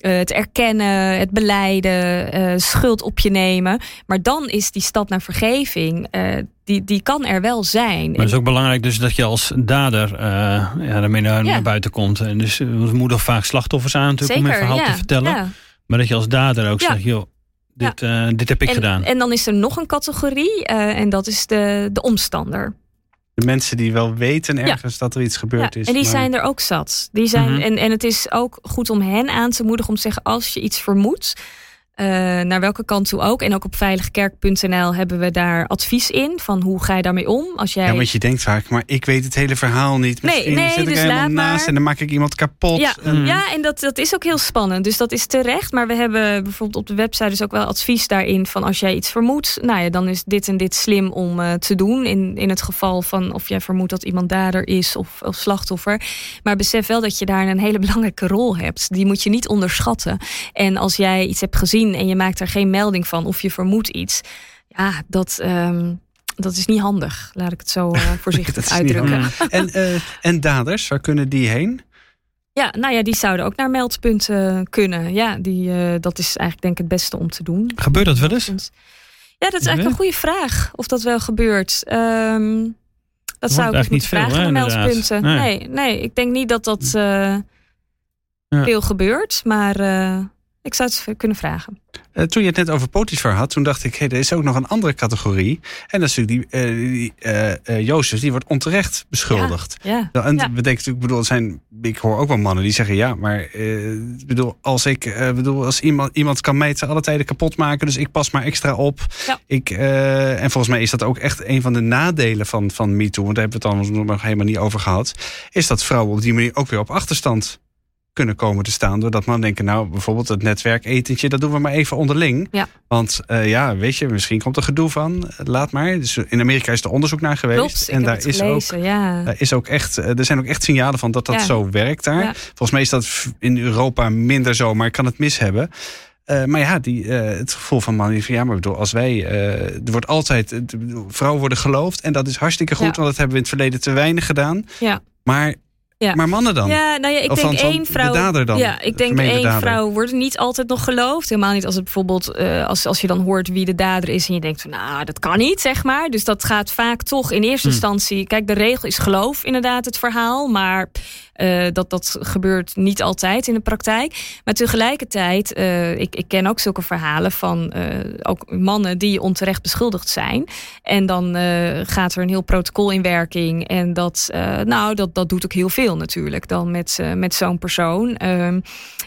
Uh, het erkennen, het beleiden, uh, schuld op je nemen. Maar dan is die stap naar vergeving, uh, die, die kan er wel zijn. Maar het is ook belangrijk dus dat je als dader ja, daarmee naar, ja. naar, buiten komt. En dus we moeten vaak slachtoffers aan natuurlijk Zeker, om verhaal ja, te vertellen. Maar dat je als dader ook zegt, joh, dit, dit heb ik en, gedaan. En dan is er nog een categorie en dat is de, de omstander de mensen die wel weten ergens dat er iets gebeurd ja, is. En die zijn er ook zat. Die zijn, mhm. en, en het is ook goed om hen aan te moedigen om te zeggen: als je iets vermoedt, uh, naar welke kant toe ook. En ook op veiligkerk.nl hebben we daar advies in van hoe ga je daarmee om. Als jij... Ja, want je denkt vaak, maar ik weet het hele verhaal niet. Misschien nee, nee, zit ik dus helemaal naast en dan maak ik iemand kapot. Ja, en, ja, en dat, dat is ook heel spannend. Dus dat is terecht. Maar we hebben bijvoorbeeld op de website dus ook wel advies daarin van als jij iets vermoedt, nou ja, dan is dit en dit slim om uh, te doen. In, in het geval van of jij vermoedt dat iemand dader is of, of slachtoffer. Maar besef wel dat je daar een hele [LAUGHS] belangrijke rol hebt. Die moet je niet onderschatten. En als jij iets hebt gezien en je maakt er geen melding van of je vermoedt iets. Ja, dat, um, dat is niet handig. Laat ik het zo uh, [LAUGHS] voorzichtig uitdrukken. En, uh, [LAUGHS] en daders, waar kunnen die heen? Ja, nou ja, die zouden ook naar meldpunten kunnen. Ja, die, uh, dat is eigenlijk denk ik het beste om te doen. Gebeurt dat wel eens? Ja, dat is eigenlijk een goede vraag of dat wel gebeurt. Um, dat, zou ik niet vragen veel, hè, meldpunten. Nee. nee. nee, ik denk niet dat dat ja. veel gebeurt. Maar ik zou het kunnen vragen. Uh, toen je het net over Potifar had, toen dacht ik, hey, er is ook nog een andere categorie. En dat is natuurlijk die, uh, die uh, Jozef, die wordt onterecht beschuldigd. Ja, ja. En ja. betekent ik bedoel, zijn, ik hoor ook wel mannen die zeggen, ja, maar bedoel, als ik, bedoel, als iemand, iemand kan mij te alle tijden kapot maken, dus ik pas maar extra op. Ja. Ik, en volgens mij is dat ook echt een van de nadelen van, van MeToo, want daar hebben we het dan nog helemaal niet over gehad, is dat vrouwen op die manier ook weer op achterstand kunnen komen te staan. Doordat man denken, nou bijvoorbeeld het netwerketentje, dat doen we maar even onderling. Ja. Want uh, ja, weet je, misschien komt er gedoe van. Laat maar. Dus in Amerika is er onderzoek naar geweest. Klopt, en daar is, gelezen, ook, ja. daar is ook echt, eh, er zijn ook echt signalen van dat dat Ja. zo werkt daar. Volgens mij is dat in Europa minder zo, maar ik kan het mis hebben. Eh, maar ja, die, eh, het gevoel van mannen die van ja, maar bedoel, als wij, eh, er wordt altijd, vrouwen worden geloofd en dat is hartstikke goed, Ja. want dat hebben we in het verleden te weinig gedaan. Ja. Maar, Ja. maar mannen dan? Ja, nou ja, ik Of denk één vrouw. dan, Ja, ik de denk één dader. vrouw wordt niet altijd nog geloofd. Helemaal niet als het bijvoorbeeld, eh, als, als je dan hoort wie de dader is en je denkt van, nou, dat kan niet, zeg maar. Dus dat gaat vaak toch in eerste Hmm. instantie. Kijk, de regel is geloof inderdaad het verhaal, maar eh, dat, dat gebeurt niet altijd in de praktijk. Maar tegelijkertijd, eh, ik, ik ken ook zulke verhalen van ook mannen die onterecht beschuldigd zijn. En dan gaat er een heel protocol in werking. En dat, nou, dat, dat doet ook heel veel natuurlijk dan met, eh, met zo'n persoon. Ehm,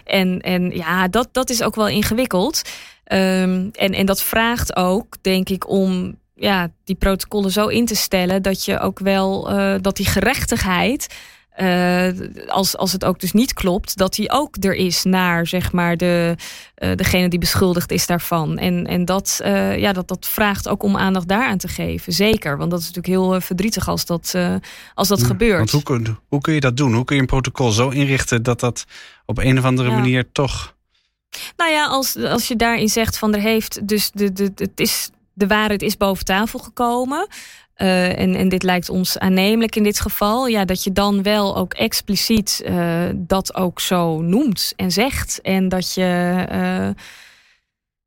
en, en ja, dat, dat is ook wel ingewikkeld. Ehm, en, en dat vraagt ook, denk ik, om ja, die protocollen zo in te stellen dat je ook wel uh, dat die gerechtigheid uh, als, als het ook dus niet klopt, dat die ook er is naar zeg maar de, uh, degene die beschuldigd is daarvan. En, en dat, uh, ja, dat, dat vraagt ook om aandacht daaraan te geven. Zeker, want dat is natuurlijk heel verdrietig als dat, als dat ja, gebeurt. Want hoe, kun, hoe kun je dat doen? Hoe kun je een protocol zo inrichten dat dat op een of andere ja. manier toch. Nou ja, als, als je daarin zegt van er heeft dus de, de, het is, de waarheid is boven tafel gekomen. Uh, en, dit lijkt ons aannemelijk in dit geval. Ja, dat je dan wel ook expliciet uh, dat ook zo noemt en zegt. En dat je uh,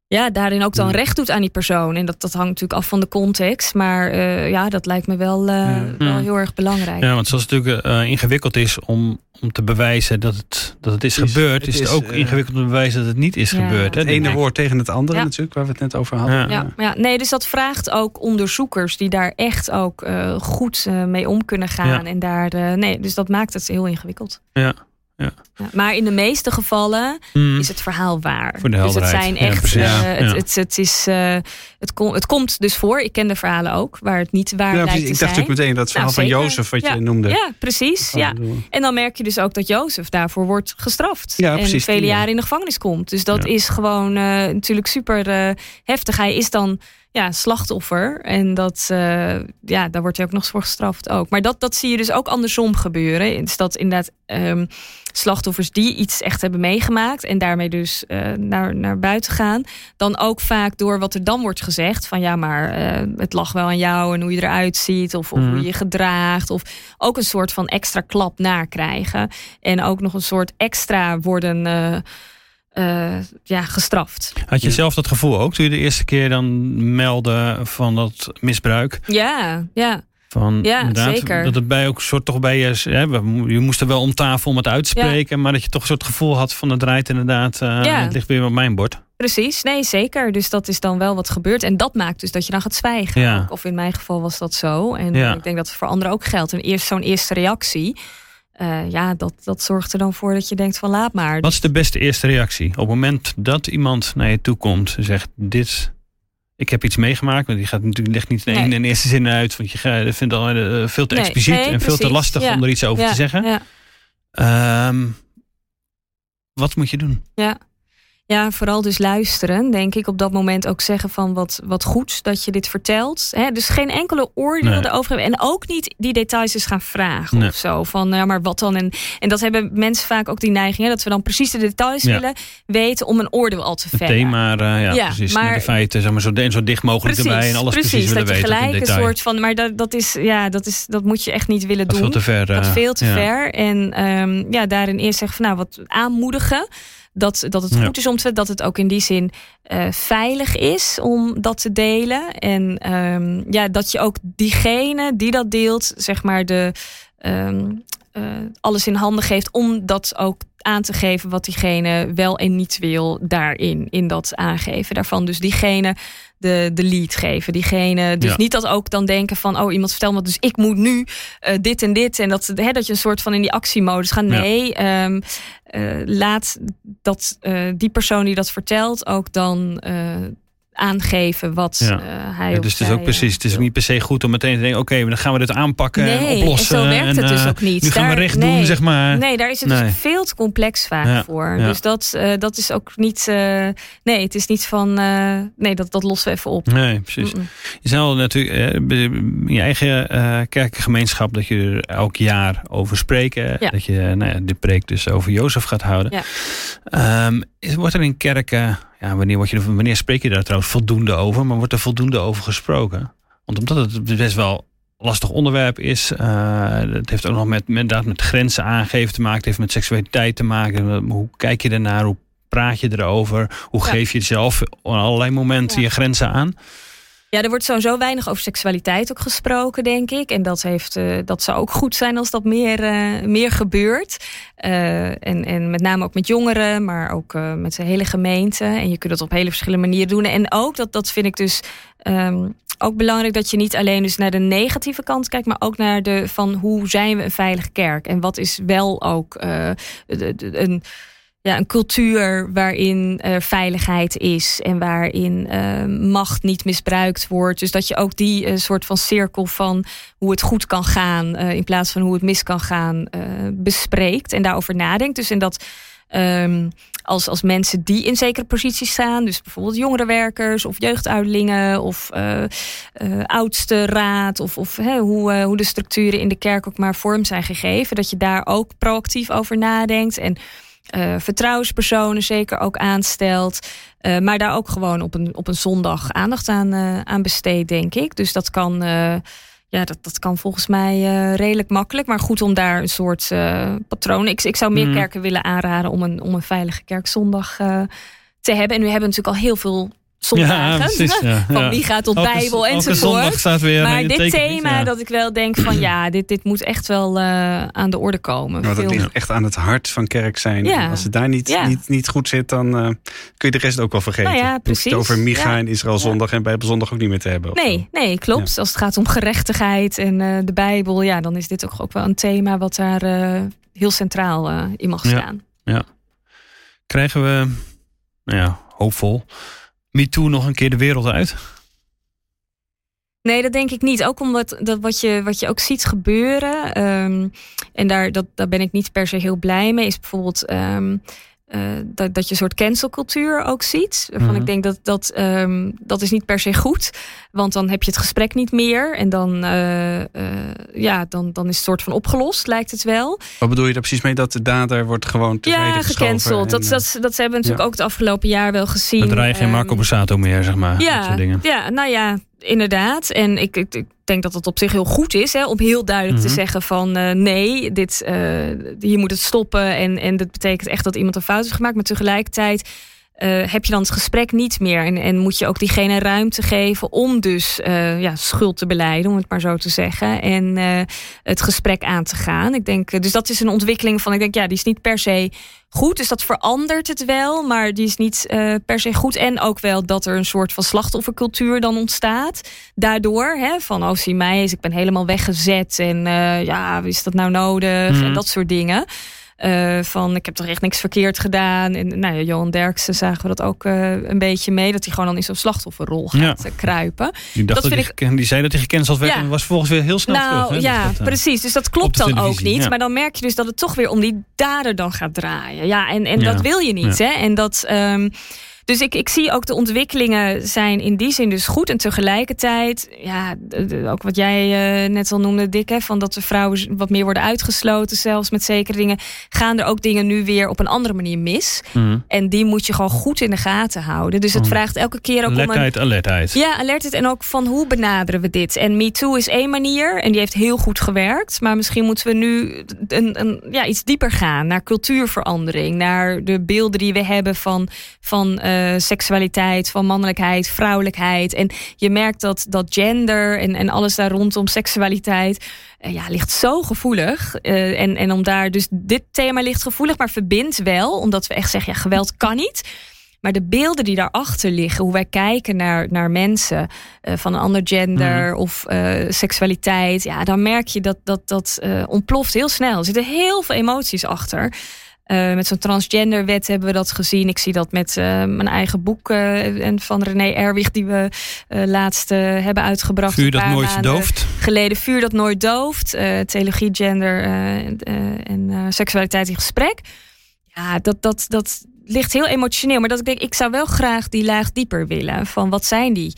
ja, daarin ook dan recht doet aan die persoon. En dat, dat hangt natuurlijk af van de context. Maar uh, ja, dat lijkt me wel, uh, ja. wel heel erg belangrijk. Ja, want zoals het natuurlijk uh, ingewikkeld is om, om te bewijzen dat het, dat het is, is gebeurd, het is het ook ingewikkeld om te bewijzen dat het niet is ja. gebeurd. Hè? Het ene woord tegen het andere natuurlijk, waar we het net over hadden. Ja. Ja. nee, dus dat vraagt ook onderzoekers die daar echt ook goed mee om kunnen gaan. En daar, nee, dus dat maakt het heel ingewikkeld. Ja. Ja. Ja, maar in de meeste gevallen mm. is het verhaal waar. Voor de dus het zijn echt. Ja, uh, het, het, het, is, uh, het, kom, het komt dus voor. Ik ken de verhalen ook, waar het niet waar ja, lijkt Ik te dacht zijn. natuurlijk meteen dat verhaal nou, van Jozef, wat ja. je noemde. Ja, precies. Ja. En dan merk je dus ook dat Jozef daarvoor wordt gestraft. Ja, en precies, vele jaren in de gevangenis komt. Dus dat is gewoon uh, natuurlijk super heftig. Hij is dan ja, slachtoffer. En dat, uh, ja, daar wordt hij ook nog voor gestraft ook. Maar dat, dat zie je dus ook andersom gebeuren. Is dat inderdaad um, slachtoffers die iets echt hebben meegemaakt... en daarmee dus uh, naar, naar buiten gaan... dan ook vaak door wat er dan wordt gezegd... van ja, maar uh, het lag wel aan jou en hoe je eruit ziet... of, of mm. hoe je je gedraagt. Of ook een soort van extra klap nakrijgen. En ook nog een soort extra worden... Uh, ja, gestraft. Had je zelf dat gevoel ook toen je de eerste keer dan meldde van dat misbruik? Ja, ja. Van, ja, zeker. Dat het bij ook soort toch bij je, hè, je moest er wel om tafel om het uit te spreken, ja. maar dat je toch een soort gevoel had van het draait inderdaad, uh, ja. het ligt weer op mijn bord. Precies, nee zeker. Dus dat is dan wel wat gebeurt. En dat maakt dus dat je dan gaat zwijgen. Ja. Of in mijn geval was dat zo. En ik denk dat het voor anderen ook geldt. En eerst zo'n eerste reactie. Uh, ja, dat, dat zorgt er dan voor dat je denkt van laat maar. Wat is de beste eerste reactie? Op het moment dat iemand naar je toe komt en zegt dit, ik heb iets meegemaakt, want die gaat natuurlijk ligt niet in, nee. in eerste zin uit, want je vindt het al uh, veel te nee. expliciet nee, en precies. veel te lastig ja. om er iets over ja. te zeggen. Ja. Um, wat moet je doen? Ja. Ja, vooral dus luisteren, denk ik. Op dat moment ook zeggen van wat, wat goed dat je dit vertelt. He, dus geen enkele oordeel erover hebben. En ook niet die details eens gaan vragen Nee. of zo. Van ja, maar wat dan? En, en dat hebben mensen vaak ook die neiging. Hè, dat we dan precies de details Ja. willen weten om een oordeel al te vellen. Maar, uh, ja, Ja, precies. maar- de feiten zeg maar, zo, en zo dicht mogelijk Precies, erbij. En alles precies, precies willen dat je weten. gelijk een soort van. Maar dat, dat is ja, dat is dat moet je echt niet willen Dat is doen. veel te ver. Dat eh, veel te ja. ver. En ehm, ja, daarin eerst zeggen van nou wat aanmoedigen. Dat, dat het Ja. goed is om te dat het ook in die zin eh, veilig is om dat te delen. En ehm, ja, dat je ook diegene die dat deelt, zeg maar, de ehm, eh, alles in handen geeft om dat ook aan te geven wat diegene wel en niet wil daarin, in dat aangeven daarvan. Dus diegene de, de lead geven. Diegene, dus Ja. niet dat ook dan denken van, oh iemand vertelt me, dus ik moet nu eh, dit en dit. En dat, hè, dat je een soort van in die actiemodus gaat. Ja. Nee, ehm, eh, laat dat, eh, die persoon die dat vertelt ook dan aangeven wat Ja. eh, hij Ja, dus het is ook precies, het is ook wil. niet per se goed om meteen te denken, oké, dan gaan we dit aanpakken Nee, en oplossen. en zo werkt het dus eh, ook niet. Nu gaan we recht nee. doen, zeg maar. Nee, daar is het Nee. dus veel te complex vaak Ja, voor. ja. Dus dat, eh, dat is ook niet. eh, nee, het is niet van. eh, nee, dat, dat lossen we even op. Nee, precies. Je zei al natuurlijk, eh, in je eigen eh kerkengemeenschap, dat je er elk jaar over spreken. Ja. Dat je nou ja, de preek dus over Jozef gaat houden. Ja. Ehm, is, wordt er in kerken, ja, wanneer, word je, er- wanneer spreek je daar trouwens voldoende over? Maar wordt er voldoende over gesproken? Want omdat het best wel lastig onderwerp is. eh, het heeft ook nog met, met, met grenzen aangeven te maken. Het heeft met seksualiteit te maken. Hoe kijk je ernaar? Hoe praat je erover? Hoe Ja. geef je zelf op allerlei momenten Ja. je grenzen aan? Ja, er wordt sowieso weinig over seksualiteit ook gesproken, denk ik. En dat, heeft, eh, dat zou ook goed zijn als dat meer, eh, meer gebeurt. Eh, en, en met name ook met jongeren, maar ook met de hele gemeente. En je kunt het op hele verschillende manieren doen. En ook, dat, dat vind ik dus ehm, ook belangrijk, dat je niet alleen dus naar de negatieve kant kijkt, maar ook naar de van hoe zijn we een veilige kerk? En wat is wel ook een ja, een cultuur waarin uh, veiligheid is en waarin uh, macht niet misbruikt wordt. Dus dat je ook die uh, soort van cirkel van hoe het goed kan gaan in plaats van hoe het mis kan gaan bespreekt en daarover nadenkt. Dus in dat um, als, als mensen die in zekere posities staan, dus bijvoorbeeld jongerenwerkers of jeugduidelingen of oudste raad of, of hoe, hoe de structuren in de kerk ook maar vorm zijn gegeven, dat je daar ook proactief over nadenkt en uh, vertrouwenspersonen zeker ook aanstelt. Uh, maar daar ook gewoon op een, op een zondag aandacht aan, uh, aan besteedt, denk ik. Dus dat kan, ja, dat, dat kan volgens mij redelijk makkelijk. Maar goed om daar een soort patroon. Ik, ik zou meer mm. kerken willen aanraden om een, om een veilige kerkzondag te hebben. En nu hebben we natuurlijk al heel veel zondagen. Ja, [LAUGHS] precies, ja. Van wie gaat tot Bijbel enzovoort. Staat weer maar dit thema dat ik wel denk van ja, dit, dit moet echt wel uh, aan de orde komen. Nou, dat ligt echt aan het hart van kerk zijn. Als het daar niet, niet, niet goed zit, dan uh, kun je de rest ook wel vergeten. Nou ja, precies. Het over Micha en Israël zondag en Bijbelzondag ook niet meer te hebben. Nee, nee, klopt. Als het gaat om gerechtigheid en uh, de Bijbel, ja, dan is dit ook, ook wel een thema wat daar heel centraal in mag staan. Ja. Krijgen we, nou ja, hoopvol MeToo nog een keer de wereld uit? Nee, dat denk ik niet. Ook omdat dat wat, je, wat je ook ziet gebeuren. Um, en daar, dat, daar ben ik niet per se heel blij mee. Is bijvoorbeeld um, uh, dat, dat je een soort cancelcultuur ook ziet. Waarvan mm ik denk dat dat, um, dat is niet per se goed. Want dan heb je het gesprek niet meer. En dan, uh, uh, ja, dan, dan is het soort van opgelost, lijkt het wel. Wat bedoel je daar precies mee? Dat de dader wordt gewoon Ja, gecanceld. Dat, dat, dat, hebben we natuurlijk ook het afgelopen jaar wel gezien. Dan draai je geen Marco Borsato meer, zeg maar. Ja, dingen. ja nou ja, inderdaad. En ik, ik, ik, denk dat het op zich heel goed is hè, om heel duidelijk te mhm. zeggen van uh, nee, dit, uh, hier moet het stoppen. En, en dat betekent echt dat iemand een fout heeft gemaakt. Maar tegelijkertijd uh, heb je dan het gesprek niet meer. En, en moet je ook diegene ruimte geven om dus uh, ja, schuld te beleiden, om het maar zo te zeggen. En uh, het gesprek aan te gaan. Ik denk, dus dat is een ontwikkeling van, ik denk, ja, die is niet per se goed. Dus dat verandert het wel, maar die is niet per se goed. En ook wel dat er een soort van slachtoffercultuur dan ontstaat. Daardoor, hè, van, oh, zie mij eens, ik ben helemaal weggezet. En ja, is dat nou nodig? Mm. En dat soort dingen. Uh, van ik heb toch echt niks verkeerd gedaan. En nou ja, Johan Derksen zagen we dat ook uh, een beetje mee. Dat hij gewoon dan in zo'n slachtofferrol gaat ja. Eh, kruipen. Die, dacht dat, dat ik... die zei dat hij gecanceld werd ja. en was volgens weer heel snel nou, terug. Hè? Ja, dat, precies. Dus dat klopt dan ook niet. Maar dan merk je dus dat het toch weer om die dader dan gaat draaien. Ja, en, en dat wil je niet. Hè? En dat... Um, dus ik, ik zie ook de ontwikkelingen zijn in die zin dus goed. En tegelijkertijd, ja, ook wat jij uh, net al noemde, Dick, hè, van dat de vrouwen wat meer worden uitgesloten, zelfs met zekere dingen, gaan er ook dingen nu weer op een andere manier mis. Mm. En die moet je gewoon goed in de gaten houden. Dus het mm. vraagt elke keer ook om een... Alertheid, Ja, alertheid. En ook van hoe benaderen we dit? En MeToo is één manier en die heeft heel goed gewerkt. Maar misschien moeten we nu een, een, ja, iets dieper gaan naar cultuurverandering. Naar de beelden die we hebben van, van uh, uh, seksualiteit, van mannelijkheid, vrouwelijkheid. En je merkt dat, dat gender en, en alles daar rondom seksualiteit uh, ja, ligt zo gevoelig. Uh, en, en om daar dus dit thema ligt gevoelig, maar verbindt wel, omdat we echt zeggen, ja, geweld kan niet. Maar de beelden die daarachter liggen, hoe wij kijken naar, naar mensen uh, van een ander gender mm. of uh, seksualiteit, ja, dan merk je dat dat, dat uh, ontploft heel snel. Er zitten heel veel emoties achter. Uh, met zo'n transgenderwet hebben we dat gezien. Ik zie dat met uh, mijn eigen boek uh, en van René Erwig, die we laatst hebben uitgebracht. Vuur dat nooit dooft. Geleden Vuur dat nooit dooft. theologie, gender en seksualiteit in gesprek. Ja, dat, dat, dat ligt heel emotioneel. Maar dat ik denk, ik zou wel graag die laag dieper willen. Van wat zijn die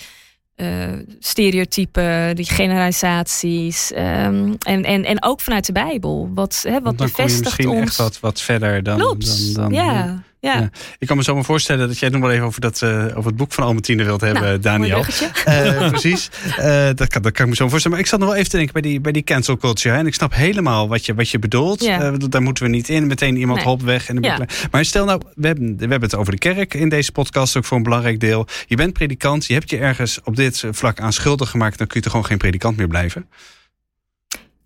uh, stereotypen, die generalisaties. Um, en, en, en ook vanuit de Bijbel. Wat, hè, wat dan bevestigt kom je misschien ons. echt wat, wat verder dan. Dan, dan ja. Ja. ja. Ik kan me zo maar voorstellen dat jij het nog wel even over, dat, uh, over het boek van Albertine wilt hebben, nou, Daniel. Uh, precies. Uh, dat, kan, dat kan ik me zo voorstellen. Maar ik zat nog wel even te denken bij die, bij die cancel culture. Hè? En ik snap helemaal wat je, wat je bedoelt. Ja. daar moeten we niet in. Meteen iemand nee. hop weg. En ja. Maar stel nou, we hebben, we hebben het over de kerk in deze podcast ook voor een belangrijk deel. Je bent predikant. Je hebt je ergens op dit vlak aan schuldig gemaakt. Dan kun je toch gewoon geen predikant meer blijven?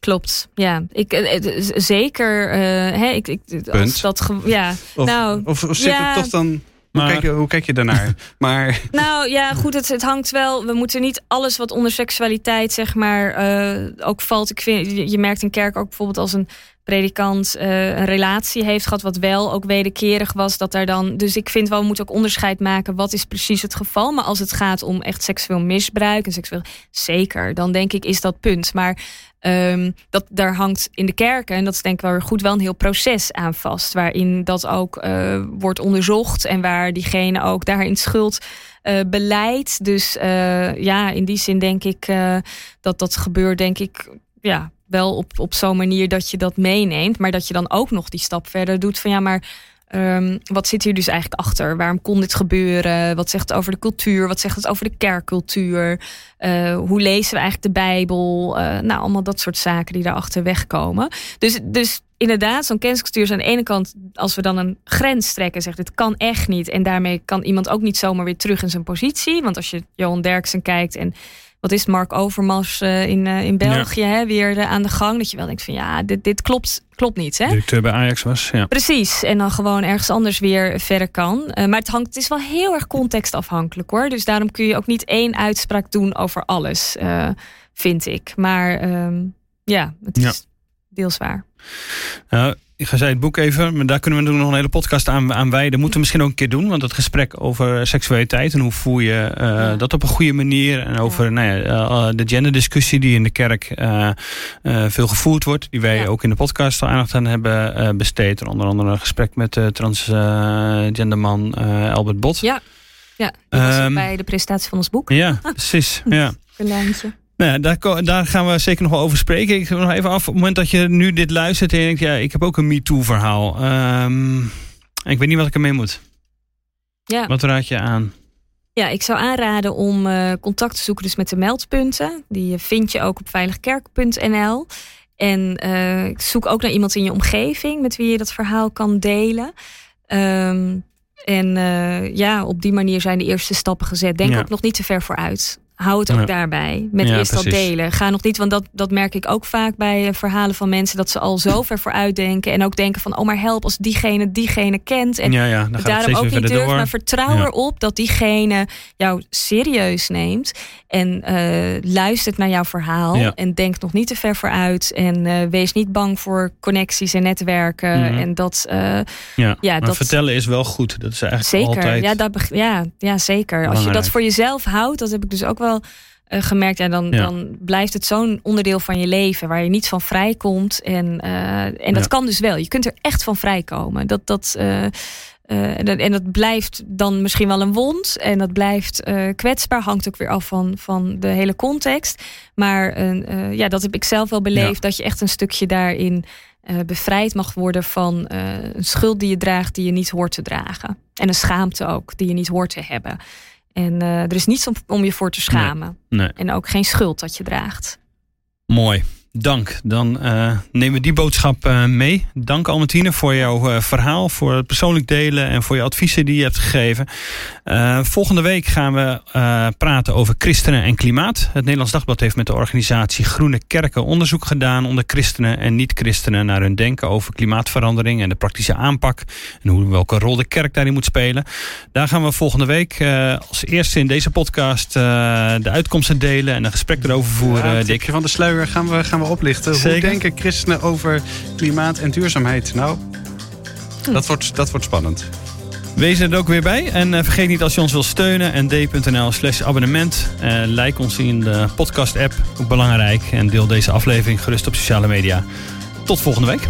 Klopt, ja. Ik, uh, zeker. Uh, hè, ik, ik, als dat ja. Of, nou, of, of zit ja. het toch dan. Maar, hoe, kijk je, hoe kijk je daarnaar? [LAUGHS] maar... Nou ja, goed, het, het hangt wel. We moeten niet alles wat onder seksualiteit, zeg maar, uh, ook valt. Ik vind, je merkt in kerk ook bijvoorbeeld als een predikant uh, een relatie heeft gehad, wat wel ook wederkerig was, dat daar dan. Dus ik vind wel, we moeten ook onderscheid maken. Wat is precies het geval? Maar als het gaat om echt seksueel misbruik en seksueel. Zeker, dan denk ik is dat punt. Maar um, dat, daar hangt in de kerken, en dat is denk ik wel goed, wel een heel proces aan vast. Waarin dat ook uh, wordt onderzocht en waar diegene ook daarin schuld. Uh, beleid. Dus ja, in die zin denk ik dat dat gebeurt, denk ik, ja, wel op, op zo'n manier dat je dat meeneemt. Maar dat je dan ook nog die stap verder doet van ja, maar um, wat zit hier dus eigenlijk achter? Waarom kon dit gebeuren? Wat zegt het over de cultuur? Wat zegt het over de kerkcultuur? Uh, hoe lezen we eigenlijk de Bijbel? Uh, nou, allemaal dat soort zaken die daarachter wegkomen. Dus, dus inderdaad, zo'n kenniscultuur is aan de ene kant, als we dan een grens trekken en zeggen dit kan echt niet. En daarmee kan iemand ook niet zomaar weer terug in zijn positie. Want als je Johan Derksen kijkt en wat is Mark Overmars uh, in, uh, in België ja. hè, weer uh, aan de gang. Dat je wel denkt van ja, dit, dit klopt, klopt niet. Hè? Directeur bij Ajax was, ja. Precies, en dan gewoon ergens anders weer verder kan. maar het, hangt, het is wel heel erg contextafhankelijk hoor. Dus daarom kun je ook niet één uitspraak doen over alles, vind ik. Maar um, ja, het is ja. deels waar. Nou, ik ga zei het boek even, maar daar kunnen we nog een hele podcast aan, aan wijden. Moeten we misschien ook een keer doen, want het gesprek over seksualiteit en hoe voel je uh, ja. dat op een goede manier. En over ja. nou ja, uh, de genderdiscussie die in de kerk uh, veel gevoerd wordt, die wij ook in de podcast al aandacht aan hebben besteed. Onder andere een gesprek met de transgenderman Albert Bot. Ja, ja dat was um, bij de presentatie van ons boek. Ja, precies. [LAUGHS] ja. Een lijntje. Nou daar, daar, gaan we zeker nog wel over spreken. Ik nog even af, op het moment dat je nu dit luistert en je denkt, ja, ik heb ook een MeToo-verhaal. Um, ik weet niet wat ik ermee moet. Ja. Wat raad je aan? Ja, ik zou aanraden om uh, contact te zoeken dus met de meldpunten. Die vind je ook op veiligkerk.nl. En uh, zoek ook naar iemand in je omgeving met wie je dat verhaal kan delen. Um, en uh, ja, op die manier zijn de eerste stappen gezet. Denk ja. ook nog niet te ver vooruit hou het ook ja. daarbij. Met ja, eerst dat delen. Ga nog niet, want dat, dat merk ik ook vaak bij uh, verhalen van mensen, dat ze al zo ver vooruit denken. En ook denken van, oh maar help als diegene diegene kent. En ja, ja, dan daarom ook niet durft. Maar vertrouw erop dat diegene jou serieus neemt. En uh, luistert naar jouw verhaal. En denkt nog niet te ver vooruit. En uh, wees niet bang voor connecties en netwerken. Mm -hmm. En dat, ja, ja dat vertellen is wel goed. Dat is eigenlijk zeker. altijd Ja, dat, ja, ja, zeker. Als je dat voor jezelf houdt, dat heb ik dus ook wel uh, gemerkt. En dan, ja. dan blijft het zo'n onderdeel van je leven waar je niet van vrijkomt. En, uh, en dat ja. kan dus wel. Je kunt er echt van vrijkomen. Dat, dat, uh, en, dat, en dat blijft dan misschien wel een wond. En dat blijft kwetsbaar. Hangt ook weer af van, van de hele context. Maar ja, dat heb ik zelf wel beleefd. Ja. Dat je echt een stukje daarin bevrijd mag worden van een schuld die je draagt die je niet hoort te dragen. En een schaamte ook die je niet hoort te hebben. En uh, er is niets om, om, je voor te schamen. Nee, nee. En ook geen schuld dat je draagt. Mooi. Dank. Dan uh, nemen we die boodschap uh, mee. Dank Albertine voor jouw uh, verhaal, voor het persoonlijk delen en voor je adviezen die je hebt gegeven. volgende week gaan we praten over christenen en klimaat. Het Nederlands Dagblad heeft met de organisatie Groene Kerken onderzoek gedaan onder christenen en niet-christenen naar hun denken over klimaatverandering en de praktische aanpak en hoe, welke rol de kerk daarin moet spelen. Daar gaan we volgende week als eerste in deze podcast de uitkomsten delen en een gesprek erover voeren. Ja, Dick. van de sluier gaan we, gaan we oplichten. Zeker. Hoe denken christenen over klimaat en duurzaamheid? Nou, hm. dat, wordt, dat wordt spannend. Wees er ook weer bij. En uh, vergeet niet als je ons wil steunen. nd.nl slash abonnement. Uh, like ons in de podcast app. Ook belangrijk. En deel deze aflevering gerust op sociale media. Tot volgende week.